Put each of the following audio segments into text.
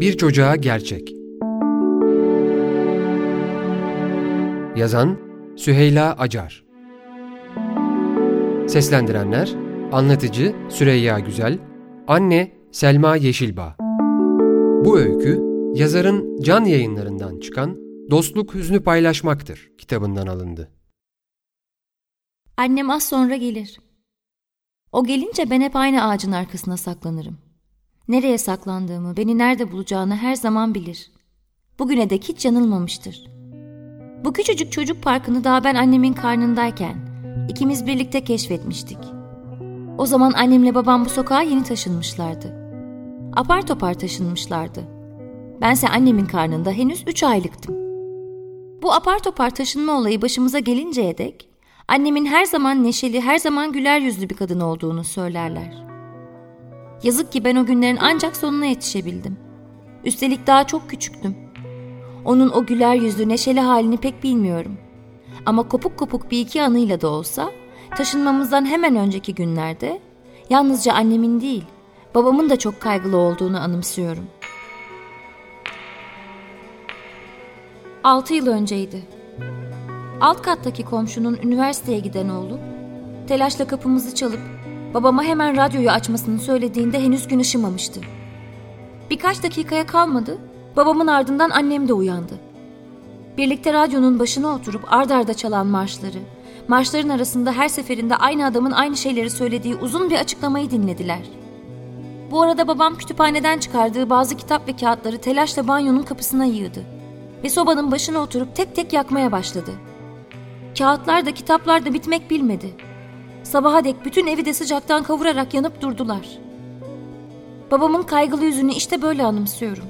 Bir Çocuğa Gerçek Yazan Süheyla Acar Seslendirenler Anlatıcı Süreyya Güzel Anne Selma Yeşilbağ Bu öykü yazarın can yayınlarından çıkan Dostluk Hüznü Paylaşmaktır kitabından alındı. Annem az sonra gelir. O gelince ben hep aynı ağacın arkasına saklanırım. Nereye saklandığımı, beni nerede bulacağını her zaman bilir. Bugüne dek hiç yanılmamıştır. Bu küçücük çocuk parkını daha ben annemin karnındayken ikimiz birlikte keşfetmiştik. O zaman annemle babam bu sokağa yeni taşınmışlardı. Apar topar taşınmışlardı. Bense annemin karnında henüz üç aylıktım. Bu apar topar taşınma olayı başımıza gelinceye dek annemin her zaman neşeli, her zaman güler yüzlü bir kadın olduğunu söylerler. Yazık ki ben o günlerin ancak sonuna yetişebildim. Üstelik daha çok küçüktüm. Onun o güler yüzlü, neşeli halini pek bilmiyorum. Ama kopuk kopuk bir iki anıyla da olsa taşınmamızdan hemen önceki günlerde yalnızca annemin değil, babamın da çok kaygılı olduğunu anımsıyorum. Altı yıl önceydi. Alt kattaki komşunun üniversiteye giden oğlu, telaşla kapımızı çalıp babama hemen radyoyu açmasını söylediğinde henüz gün ışımamıştı. Birkaç dakikaya kalmadı, babamın ardından annem de uyandı. Birlikte radyonun başına oturup ard arda çalan marşları, marşların arasında her seferinde aynı adamın aynı şeyleri söylediği uzun bir açıklamayı dinlediler. Bu arada babam kütüphaneden çıkardığı bazı kitap ve kağıtları telaşla banyonun kapısına yığdı ve sobanın başına oturup tek tek yakmaya başladı. Kağıtlar da kitaplar da bitmek bilmedi. Sabaha dek bütün evi de sıcaktan kavurarak yanıp durdular. Babamın kaygılı yüzünü işte böyle anımsıyorum.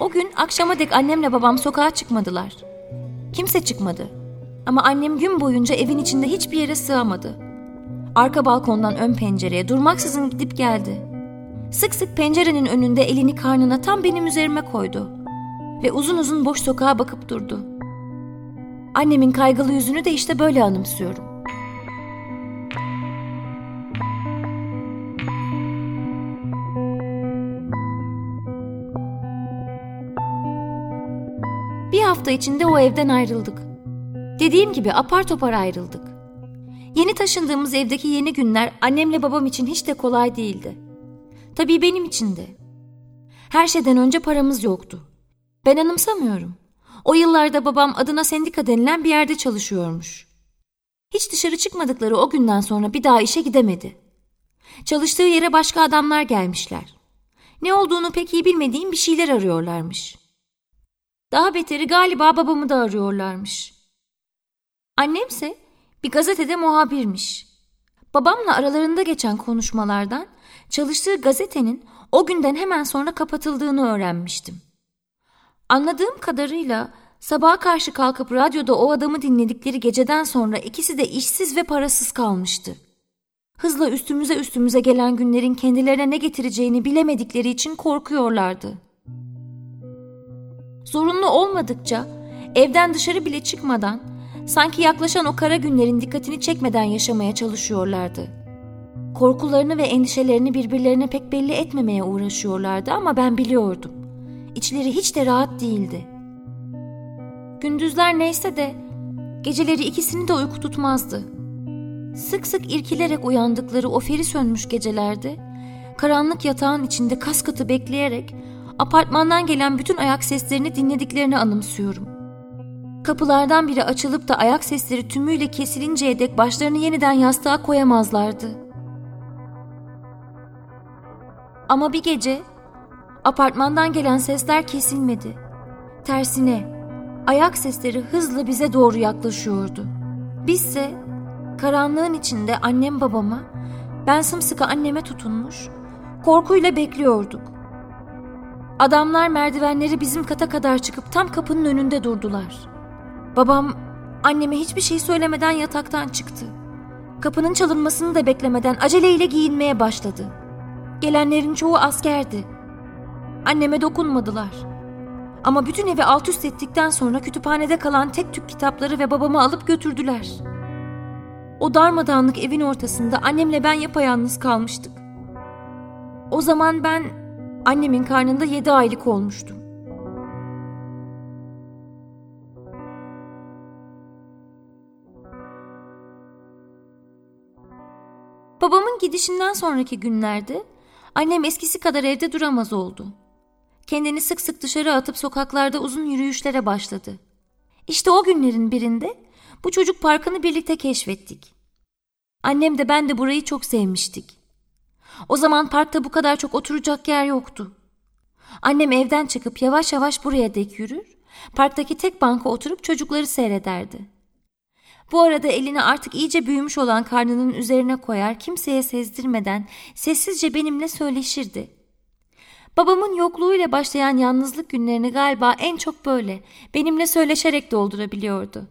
O gün akşama dek annemle babam sokağa çıkmadılar. Kimse çıkmadı. Ama annem gün boyunca evin içinde hiçbir yere sığamadı. Arka balkondan ön pencereye durmaksızın gidip geldi. Sık sık pencerenin önünde elini karnına tam benim üzerime koydu. Ve uzun uzun boş sokağa bakıp durdu. Annemin kaygılı yüzünü de işte böyle anımsıyorum. Bir hafta içinde o evden ayrıldık. Dediğim gibi apar topar ayrıldık. Yeni taşındığımız evdeki yeni günler annemle babam için hiç de kolay değildi. Tabii benim için de. Her şeyden önce paramız yoktu. Ben anımsamıyorum. O yıllarda babam adına sendika denilen bir yerde çalışıyormuş. Hiç dışarı çıkmadıkları o günden sonra bir daha işe gidemedi. Çalıştığı yere başka adamlar gelmişler. Ne olduğunu pek iyi bilmediğim bir şeyler arıyorlarmış. Daha beteri galiba babamı da arıyorlarmış. Annemse bir gazetede muhabirmiş. Babamla aralarında geçen konuşmalardan çalıştığı gazetenin o günden hemen sonra kapatıldığını öğrenmiştim. Anladığım kadarıyla sabaha karşı kalkıp radyoda o adamı dinledikleri geceden sonra ikisi de işsiz ve parasız kalmıştı. Hızla üstümüze üstümüze gelen günlerin kendilerine ne getireceğini bilemedikleri için korkuyorlardı. Zorunlu olmadıkça evden dışarı bile çıkmadan sanki yaklaşan o kara günlerin dikkatini çekmeden yaşamaya çalışıyorlardı. Korkularını ve endişelerini birbirlerine pek belli etmemeye uğraşıyorlardı ama ben biliyordum. İçleri hiç de rahat değildi. Gündüzler neyse de geceleri ikisini de uyku tutmazdı. Sık sık irkilerek uyandıkları o feri sönmüş gecelerde karanlık yatağın içinde kas katı bekleyerek apartmandan gelen bütün ayak seslerini dinlediklerini anımsıyorum. Kapılardan biri açılıp da ayak sesleri tümüyle kesilinceye dek başlarını yeniden yastığa koyamazlardı. Ama bir gece Apartmandan gelen sesler kesilmedi. Tersine ayak sesleri hızla bize doğru yaklaşıyordu. Bizse karanlığın içinde annem babama, ben sımsıkı anneme tutunmuş, korkuyla bekliyorduk. Adamlar merdivenleri bizim kata kadar çıkıp tam kapının önünde durdular. Babam anneme hiçbir şey söylemeden yataktan çıktı. Kapının çalınmasını da beklemeden aceleyle giyinmeye başladı. Gelenlerin çoğu askerdi. Anneme dokunmadılar. Ama bütün evi alt üst ettikten sonra kütüphanede kalan tek tük kitapları ve babamı alıp götürdüler. O darmadağınlık evin ortasında annemle ben yapayalnız kalmıştık. O zaman ben annemin karnında yedi aylık olmuştum. Babamın gidişinden sonraki günlerde annem eskisi kadar evde duramaz oldu. Kendini sık sık dışarı atıp sokaklarda uzun yürüyüşlere başladı. İşte o günlerin birinde bu çocuk parkını birlikte keşfettik. Annem de ben de burayı çok sevmiştik. O zaman parkta bu kadar çok oturacak yer yoktu. Annem evden çıkıp yavaş yavaş buraya dek yürür, parktaki tek banka oturup çocukları seyrederdi. Bu arada elini artık iyice büyümüş olan karnının üzerine koyar, kimseye sezdirmeden sessizce benimle söyleşirdi. Babamın yokluğuyla başlayan yalnızlık günlerini galiba en çok böyle benimle söyleşerek doldurabiliyordu.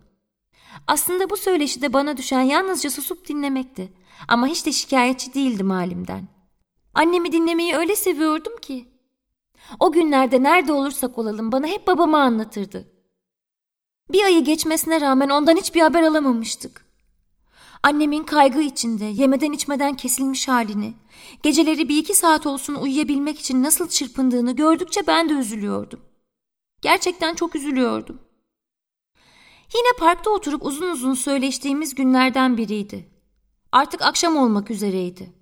Aslında bu söyleşide bana düşen yalnızca susup dinlemekti. Ama hiç de şikayetçi değildim halimden. Annemi dinlemeyi öyle seviyordum ki. O günlerde nerede olursak olalım bana hep babamı anlatırdı. Bir ayı geçmesine rağmen ondan hiçbir haber alamamıştık. Annemin kaygı içinde, yemeden içmeden kesilmiş halini, geceleri bir iki saat olsun uyuyabilmek için nasıl çırpındığını gördükçe ben de üzülüyordum. Gerçekten çok üzülüyordum. Yine parkta oturup uzun uzun söyleştiğimiz günlerden biriydi. Artık akşam olmak üzereydi.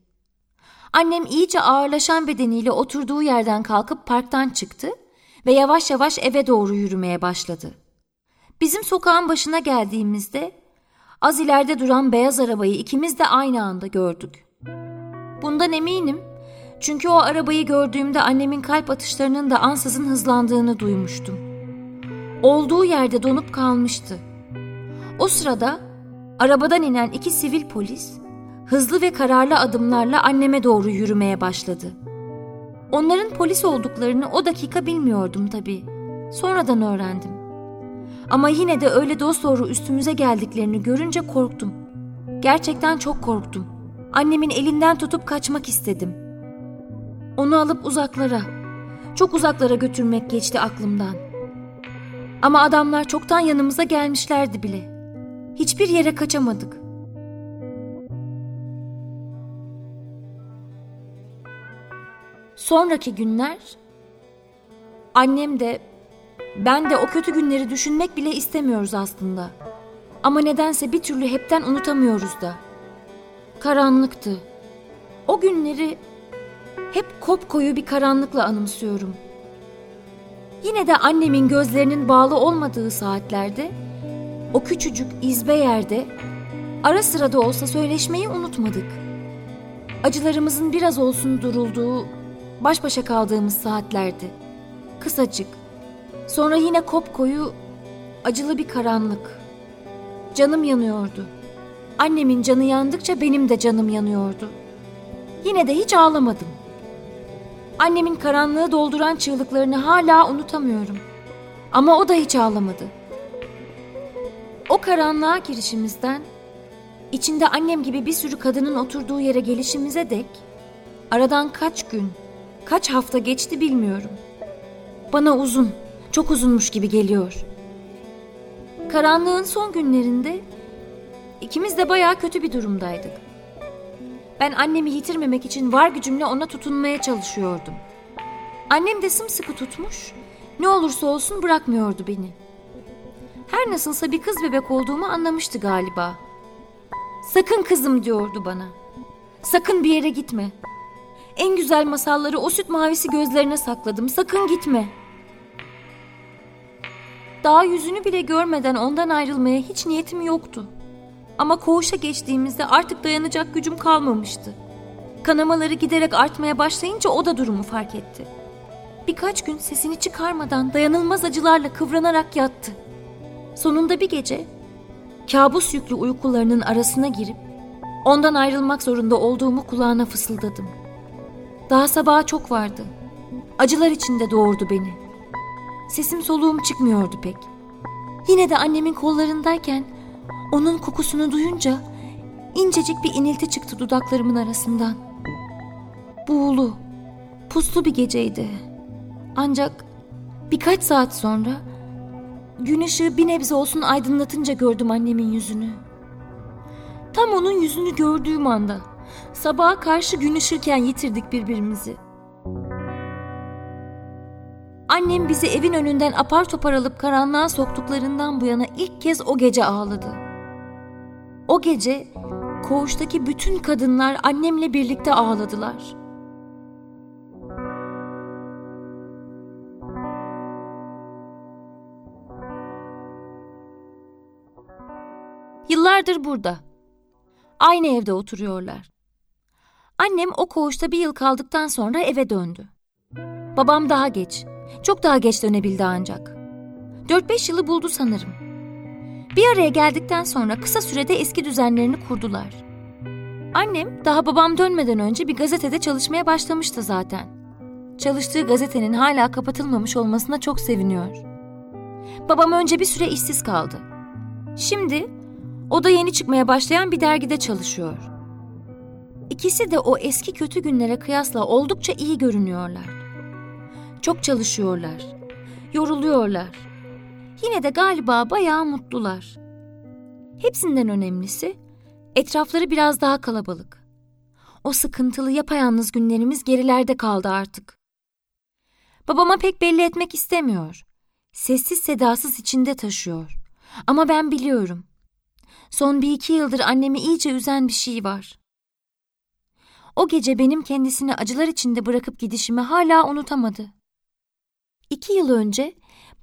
Annem iyice ağırlaşan bedeniyle oturduğu yerden kalkıp parktan çıktı ve yavaş yavaş eve doğru yürümeye başladı. Bizim sokağın başına geldiğimizde az ileride duran beyaz arabayı ikimiz de aynı anda gördük. Bundan eminim çünkü o arabayı gördüğümde annemin kalp atışlarının da ansızın hızlandığını duymuştum. Olduğu yerde donup kalmıştı. O sırada arabadan inen iki sivil polis hızlı ve kararlı adımlarla anneme doğru yürümeye başladı. Onların polis olduklarını o dakika bilmiyordum tabii. Sonradan öğrendim. Ama yine de öyle dosdoğru üstümüze geldiklerini görünce korktum. Gerçekten çok korktum. Annemin elinden tutup kaçmak istedim. Onu alıp uzaklara, çok uzaklara götürmek geçti aklımdan. Ama adamlar çoktan yanımıza gelmişlerdi bile. Hiçbir yere kaçamadık. Sonraki günler annem de ben de o kötü günleri düşünmek bile istemiyoruz aslında. Ama nedense bir türlü hepten unutamıyoruz da. Karanlıktı. O günleri hep kopkoyu bir karanlıkla anımsıyorum. Yine de annemin gözlerinin bağlı olmadığı saatlerde o küçücük izbe yerde ara sıra da olsa söyleşmeyi unutmadık. Acılarımızın biraz olsun durulduğu, baş başa kaldığımız saatlerdi. Kısacık, Sonra yine kopkoyu, acılı bir karanlık. Canım yanıyordu. Annemin canı yandıkça benim de canım yanıyordu. Yine de hiç ağlamadım. Annemin karanlığı dolduran çığlıklarını hala unutamıyorum. Ama o da hiç ağlamadı. O karanlığa girişimizden, içinde annem gibi bir sürü kadının oturduğu yere gelişimize dek, aradan kaç gün, kaç hafta geçti bilmiyorum. Bana uzun, çok uzunmuş gibi geliyor. Karanlığın son günlerinde ikimiz de bayağı kötü bir durumdaydık. Ben annemi yitirmemek için var gücümle ona tutunmaya çalışıyordum. Annem de sımsıkı tutmuş, ne olursa olsun bırakmıyordu beni. Her nasılsa bir kız bebek olduğumu anlamıştı galiba. Sakın kızım diyordu bana. Sakın bir yere gitme. En güzel masalları o süt mavisi gözlerine sakladım. Sakın gitme.'' Daha yüzünü bile görmeden ondan ayrılmaya hiç niyetim yoktu. Ama koğuşa geçtiğimizde artık dayanacak gücüm kalmamıştı. Kanamaları giderek artmaya başlayınca o da durumu fark etti. Birkaç gün sesini çıkarmadan dayanılmaz acılarla kıvranarak yattı. Sonunda bir gece kabus yüklü uykularının arasına girip ondan ayrılmak zorunda olduğumu kulağına fısıldadım. Daha sabaha çok vardı. Acılar içinde doğurdu beni.'' Sesim soluğum çıkmıyordu pek. Yine de annemin kollarındayken onun kokusunu duyunca incecik bir inilti çıktı dudaklarımın arasından. Buğulu, puslu bir geceydi. Ancak birkaç saat sonra gün ışığı bir nebze olsun aydınlatınca gördüm annemin yüzünü. Tam onun yüzünü gördüğüm anda sabaha karşı gün ışırken yitirdik birbirimizi. Annem bizi evin önünden apar topar alıp karanlığa soktuklarından bu yana ilk kez o gece ağladı. O gece koğuştaki bütün kadınlar annemle birlikte ağladılar. Yıllardır burada. Aynı evde oturuyorlar. Annem o koğuşta bir yıl kaldıktan sonra eve döndü. Babam daha geç, çok daha geç dönebildi ancak. 4-5 yılı buldu sanırım. Bir araya geldikten sonra kısa sürede eski düzenlerini kurdular. Annem daha babam dönmeden önce bir gazetede çalışmaya başlamıştı zaten. Çalıştığı gazetenin hala kapatılmamış olmasına çok seviniyor. Babam önce bir süre işsiz kaldı. Şimdi o da yeni çıkmaya başlayan bir dergide çalışıyor. İkisi de o eski kötü günlere kıyasla oldukça iyi görünüyorlar. Çok çalışıyorlar. Yoruluyorlar. Yine de galiba bayağı mutlular. Hepsinden önemlisi etrafları biraz daha kalabalık. O sıkıntılı yapayalnız günlerimiz gerilerde kaldı artık. Babama pek belli etmek istemiyor. Sessiz sedasız içinde taşıyor. Ama ben biliyorum. Son bir iki yıldır annemi iyice üzen bir şey var. O gece benim kendisini acılar içinde bırakıp gidişimi hala unutamadı. İki yıl önce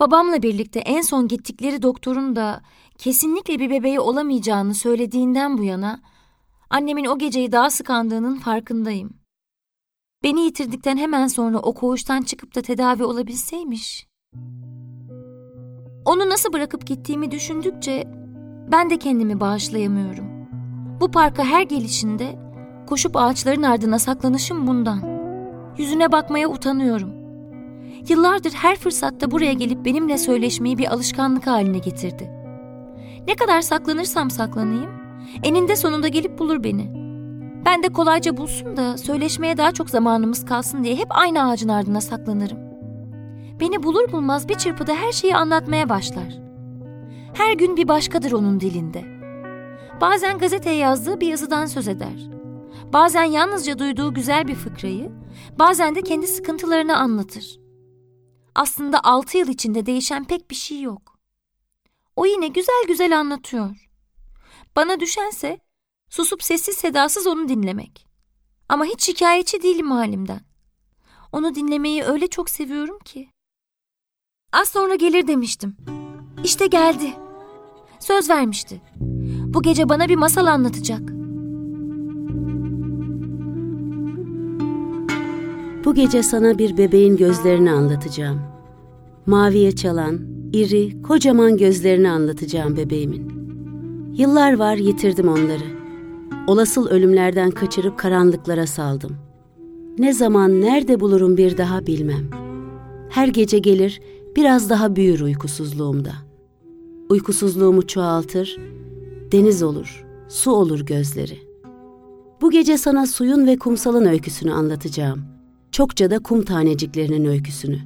babamla birlikte en son gittikleri doktorun da kesinlikle bir bebeği olamayacağını söylediğinden bu yana annemin o geceyi daha sıkandığının farkındayım. Beni yitirdikten hemen sonra o koğuştan çıkıp da tedavi olabilseymiş. Onu nasıl bırakıp gittiğimi düşündükçe ben de kendimi bağışlayamıyorum. Bu parka her gelişinde koşup ağaçların ardına saklanışım bundan. Yüzüne bakmaya utanıyorum. Yıllardır her fırsatta buraya gelip benimle söyleşmeyi bir alışkanlık haline getirdi. Ne kadar saklanırsam saklanayım, eninde sonunda gelip bulur beni. Ben de kolayca bulsun da söyleşmeye daha çok zamanımız kalsın diye hep aynı ağacın ardına saklanırım. Beni bulur bulmaz bir çırpıda her şeyi anlatmaya başlar. Her gün bir başkadır onun dilinde. Bazen gazeteye yazdığı bir yazıdan söz eder. Bazen yalnızca duyduğu güzel bir fıkrayı, bazen de kendi sıkıntılarını anlatır. Aslında altı yıl içinde değişen pek bir şey yok. O yine güzel güzel anlatıyor. Bana düşense susup sessiz sedasız onu dinlemek. Ama hiç şikayetçi değilim halimden. Onu dinlemeyi öyle çok seviyorum ki. Az sonra gelir demiştim. İşte geldi. Söz vermişti. Bu gece bana bir masal anlatacak. Bu gece sana bir bebeğin gözlerini anlatacağım. Maviye çalan, iri, kocaman gözlerini anlatacağım bebeğimin. Yıllar var yitirdim onları. Olasıl ölümlerden kaçırıp karanlıklara saldım. Ne zaman nerede bulurum bir daha bilmem. Her gece gelir biraz daha büyür uykusuzluğumda.'' Uykusuzluğumu çoğaltır, deniz olur, su olur gözleri. Bu gece sana suyun ve kumsalın öyküsünü anlatacağım. Çokça da kum taneciklerinin öyküsünü.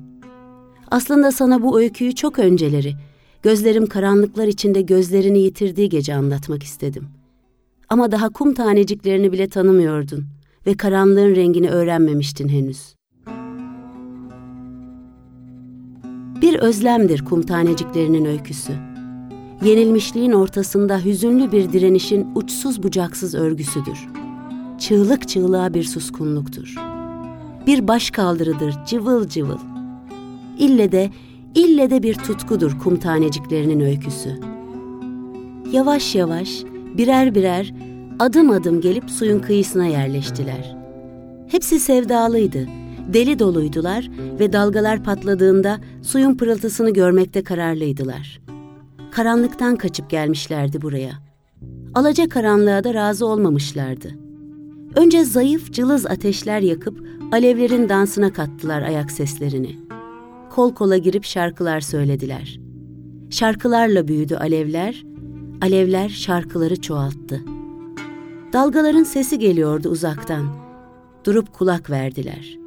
Aslında sana bu öyküyü çok önceleri, gözlerim karanlıklar içinde gözlerini yitirdiği gece anlatmak istedim. Ama daha kum taneciklerini bile tanımıyordun ve karanlığın rengini öğrenmemiştin henüz. Bir özlemdir kum taneciklerinin öyküsü yenilmişliğin ortasında hüzünlü bir direnişin uçsuz bucaksız örgüsüdür. Çığlık çığlığa bir suskunluktur. Bir baş kaldırıdır cıvıl cıvıl. İlle de, ille de bir tutkudur kum taneciklerinin öyküsü. Yavaş yavaş, birer birer, adım adım gelip suyun kıyısına yerleştiler. Hepsi sevdalıydı, deli doluydular ve dalgalar patladığında suyun pırıltısını görmekte kararlıydılar.'' karanlıktan kaçıp gelmişlerdi buraya. Alaca karanlığa da razı olmamışlardı. Önce zayıf cılız ateşler yakıp alevlerin dansına kattılar ayak seslerini. Kol kola girip şarkılar söylediler. Şarkılarla büyüdü alevler, alevler şarkıları çoğalttı. Dalgaların sesi geliyordu uzaktan. Durup kulak verdiler.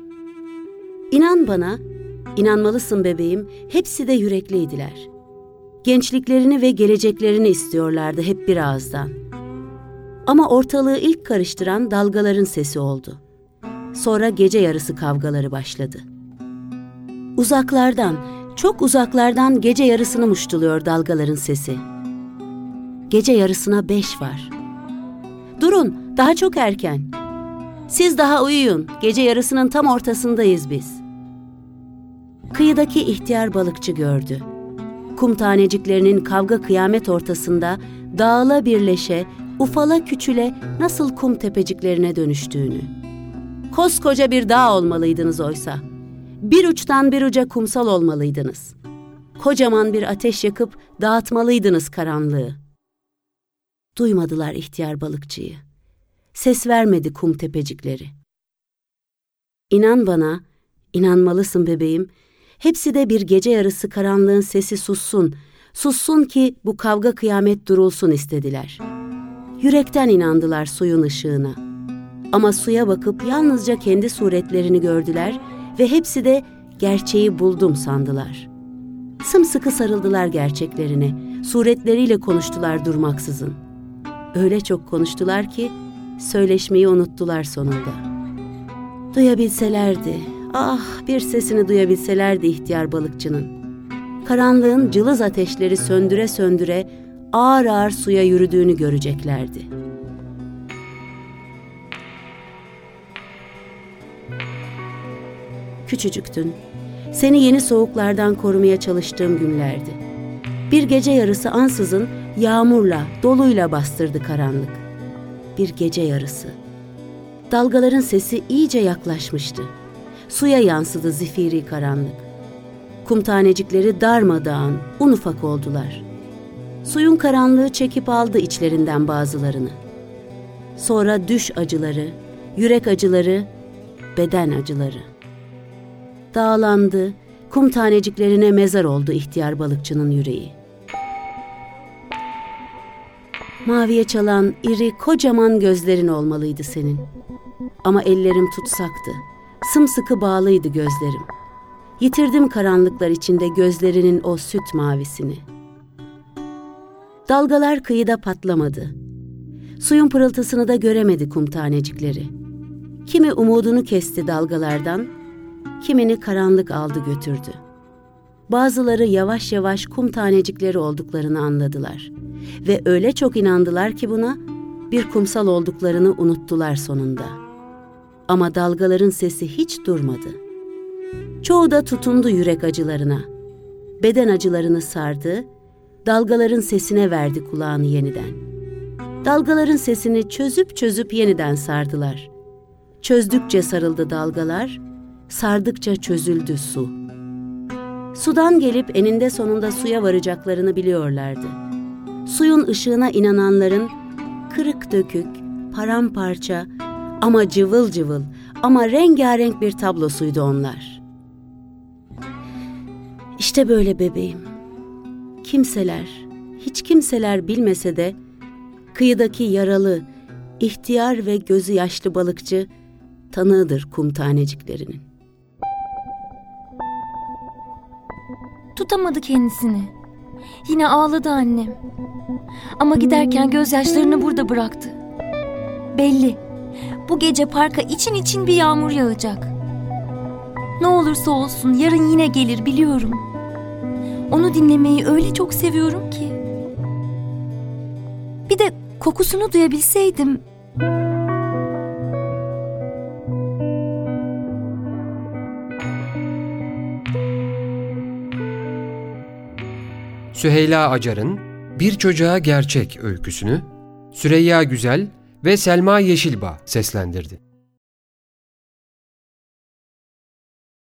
İnan bana, inanmalısın bebeğim, hepsi de yürekliydiler. Gençliklerini ve geleceklerini istiyorlardı hep bir ağızdan. Ama ortalığı ilk karıştıran dalgaların sesi oldu. Sonra gece yarısı kavgaları başladı. Uzaklardan, çok uzaklardan gece yarısını muştuluyor dalgaların sesi. Gece yarısına beş var. Durun, daha çok erken. Siz daha uyuyun, gece yarısının tam ortasındayız biz. Kıyıdaki ihtiyar balıkçı gördü. Kum taneciklerinin kavga kıyamet ortasında dağıla birleşe, ufala küçüle nasıl kum tepeciklerine dönüştüğünü. Koskoca bir dağ olmalıydınız oysa. Bir uçtan bir uca kumsal olmalıydınız. Kocaman bir ateş yakıp dağıtmalıydınız karanlığı. Duymadılar ihtiyar balıkçıyı. Ses vermedi kum tepecikleri. İnan bana, inanmalısın bebeğim, hepsi de bir gece yarısı karanlığın sesi sussun, sussun ki bu kavga kıyamet durulsun istediler. Yürekten inandılar suyun ışığına. Ama suya bakıp yalnızca kendi suretlerini gördüler ve hepsi de gerçeği buldum sandılar. Sımsıkı sarıldılar gerçeklerine, suretleriyle konuştular durmaksızın. Öyle çok konuştular ki söyleşmeyi unuttular sonunda. Duyabilselerdi, ah bir sesini duyabilselerdi ihtiyar balıkçının. Karanlığın cılız ateşleri söndüre söndüre ağır ağır suya yürüdüğünü göreceklerdi. Küçücüktün. Seni yeni soğuklardan korumaya çalıştığım günlerdi. Bir gece yarısı ansızın yağmurla, doluyla bastırdı karanlık. Bir gece yarısı. Dalgaların sesi iyice yaklaşmıştı. Suya yansıdı zifiri karanlık. Kum tanecikleri darmadağın, un ufak oldular. Suyun karanlığı çekip aldı içlerinden bazılarını. Sonra düş acıları, yürek acıları, beden acıları. Dağlandı, kum taneciklerine mezar oldu ihtiyar balıkçının yüreği. Maviye çalan iri kocaman gözlerin olmalıydı senin. Ama ellerim tutsaktı. Sımsıkı bağlıydı gözlerim. Yitirdim karanlıklar içinde gözlerinin o süt mavisini. Dalgalar kıyıda patlamadı. Suyun pırıltısını da göremedi kum tanecikleri. Kimi umudunu kesti dalgalardan, kimini karanlık aldı götürdü. Bazıları yavaş yavaş kum tanecikleri olduklarını anladılar ve öyle çok inandılar ki buna bir kumsal olduklarını unuttular sonunda. Ama dalgaların sesi hiç durmadı. Çoğu da tutundu yürek acılarına. Beden acılarını sardı, dalgaların sesine verdi kulağını yeniden. Dalgaların sesini çözüp çözüp yeniden sardılar. Çözdükçe sarıldı dalgalar, sardıkça çözüldü su. Sudan gelip eninde sonunda suya varacaklarını biliyorlardı. Suyun ışığına inananların kırık dökük, paramparça ama cıvıl cıvıl ama rengarenk bir tablosuydu onlar. İşte böyle bebeğim. Kimseler, hiç kimseler bilmese de kıyıdaki yaralı, ihtiyar ve gözü yaşlı balıkçı tanığıdır kum taneciklerinin. Tutamadı kendisini. Yine ağladı annem. Ama giderken gözyaşlarını burada bıraktı. Belli. Bu gece parka için için bir yağmur yağacak. Ne olursa olsun yarın yine gelir biliyorum. Onu dinlemeyi öyle çok seviyorum ki. Bir de kokusunu duyabilseydim. Süheyla Acar'ın Bir Çocuğa Gerçek öyküsünü Süreyya Güzel ve Selma Yeşilbağ seslendirdi.